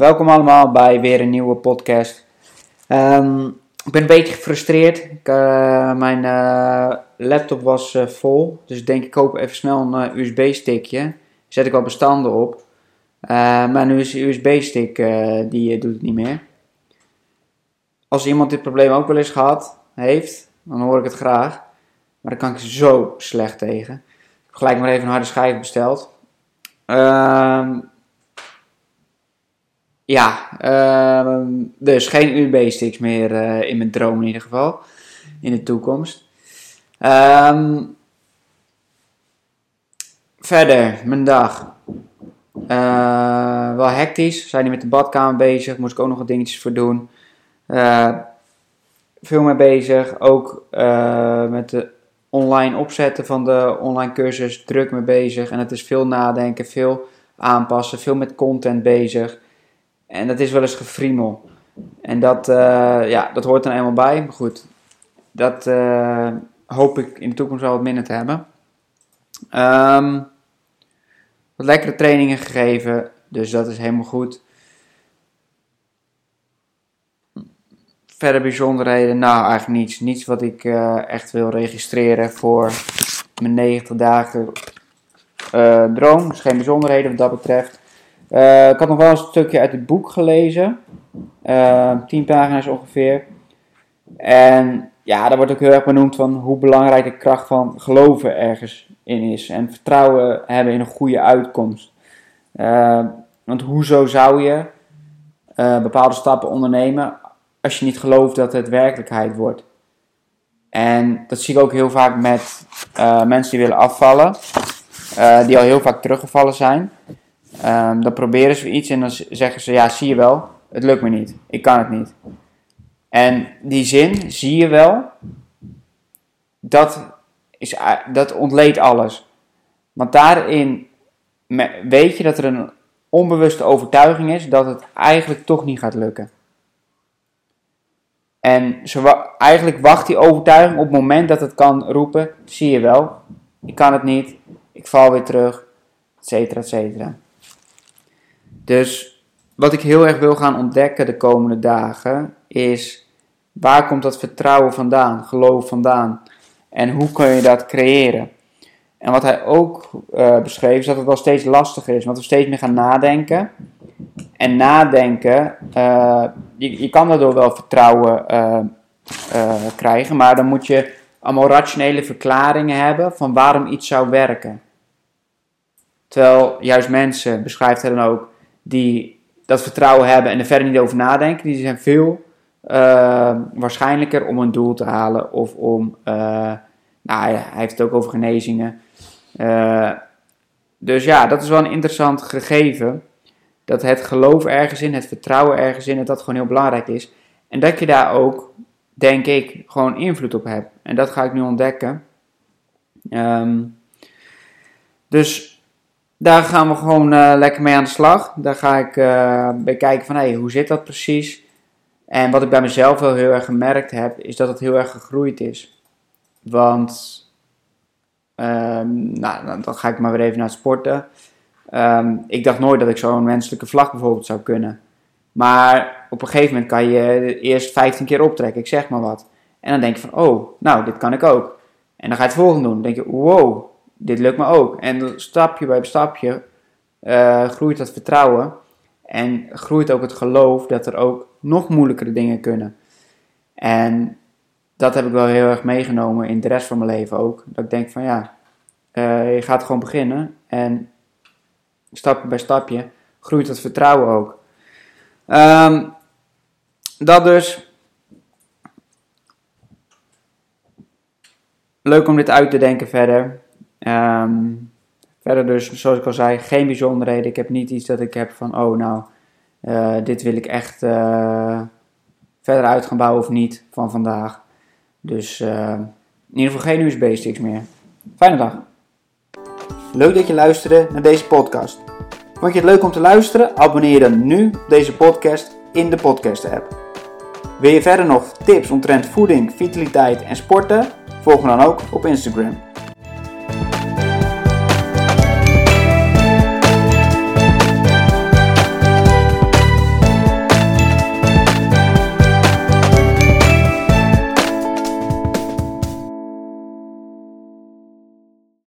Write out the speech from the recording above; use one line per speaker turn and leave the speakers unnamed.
Welkom allemaal bij weer een nieuwe podcast. Ehm, ik ben een beetje gefrustreerd. Ik, eh, mijn eh, laptop was eh, vol, dus ik denk ik koop even snel een USB-stickje. Zet ik al bestanden op. maar nu is de USB-stick, die doet het niet meer. Als iemand dit probleem ook wel eens gehad heeft, dan hoor ik het graag. Maar daar kan ik zo slecht tegen. Ik heb gelijk maar even een harde schijf besteld. Ehm ja, uh, dus geen USB-sticks meer uh, in mijn droom in ieder geval. In de toekomst. Um, verder, mijn dag. Uh, wel hectisch. Zijn die met de badkamer bezig. Moest ik ook nog wat dingetjes voor doen. Uh, veel mee bezig. Ook met de online opzetten van de online cursus. Druk mee bezig. En het is veel nadenken, veel aanpassen, veel met content bezig. En dat is wel eens gefriemel. En dat, uh, ja, dat hoort er eenmaal bij. Maar goed, dat uh, hoop ik in de toekomst wel wat minder te hebben. Um, wat lekkere trainingen gegeven, dus dat is helemaal goed. Verder bijzonderheden, nou eigenlijk niets. Niets wat ik uh, echt wil registreren voor mijn 90 dagen droom. Dus geen bijzonderheden wat dat betreft. Uh, ik had nog wel een stukje uit het boek gelezen. Uh, tien pagina's ongeveer. En ja, daar wordt ook heel erg benoemd van hoe belangrijk de kracht van geloven ergens in is. En vertrouwen hebben in een goede uitkomst. Uh, want hoezo zou je bepaalde stappen ondernemen als je niet gelooft dat het werkelijkheid wordt? En dat zie ik ook heel vaak met mensen die willen afvallen. die al heel vaak teruggevallen zijn. Um, dan proberen ze iets en dan zeggen ze: Ja, zie je wel, het lukt me niet. Ik kan het niet. En die zin, zie je wel, dat, is, dat ontleedt alles. Want daarin weet je dat er een onbewuste overtuiging is dat het eigenlijk toch niet gaat lukken. En eigenlijk wacht die overtuiging op het moment dat het kan roepen: zie je wel, ik kan het niet, ik val weer terug, et cetera, et cetera. Dus wat ik heel erg wil gaan ontdekken de komende dagen is waar komt dat vertrouwen vandaan, geloof vandaan en hoe kun je dat creëren. En wat hij ook uh, beschreef is dat het wel steeds lastiger is, want we steeds meer gaan nadenken. En nadenken, uh, je, kan daardoor wel vertrouwen uh, krijgen, maar dan moet je allemaal rationele verklaringen hebben van waarom iets zou werken. Terwijl juist mensen, beschrijft hij dan ook, die dat vertrouwen hebben en er verder niet over nadenken, die zijn veel uh, waarschijnlijker om een doel te halen of om, uh, nou hij heeft het ook over genezingen. Uh, dus ja, dat is wel een interessant gegeven. Dat het geloof ergens in, het vertrouwen ergens in, dat dat gewoon heel belangrijk is. En dat je daar ook, denk ik, gewoon invloed op hebt. En dat ga ik nu ontdekken. Um, dus daar gaan we gewoon uh, lekker mee aan de slag. Daar ga ik uh, bij kijken van hey, hoe zit dat precies. En wat ik bij mezelf wel heel erg gemerkt heb, is dat het heel erg gegroeid is. Want, um, nou, dan ga ik maar weer even naar sporten. Um, ik dacht nooit dat ik zo'n menselijke vlag bijvoorbeeld zou kunnen. Maar op een gegeven moment kan je eerst 15 keer optrekken, ik zeg maar wat. En dan denk je van, oh, nou, dit kan ik ook. En dan ga je het volgende doen. Dan denk je, wow, dit lukt me ook. En stapje bij stapje uh, groeit dat vertrouwen. En groeit ook het geloof dat er ook nog moeilijkere dingen kunnen. En dat heb ik wel heel erg meegenomen in de rest van mijn leven ook. Dat ik denk van ja, uh, je gaat gewoon beginnen. En stapje bij stapje groeit dat vertrouwen ook. Um, dat dus. Leuk om dit uit te denken verder. Um, verder dus, zoals ik al zei, geen bijzonderheden. Ik heb niet iets dat ik heb van, oh nou, eh, dit wil ik echt eh, verder uit gaan bouwen of niet van vandaag. Dus eh, in ieder geval geen USB-sticks meer. Fijne dag. Leuk dat je luisterde naar deze podcast. Vond je het leuk om te luisteren? Abonneer je dan nu op deze podcast in de podcast-app. Wil je verder nog tips omtrent voeding, vitaliteit en sporten? Volg me dan ook op Instagram.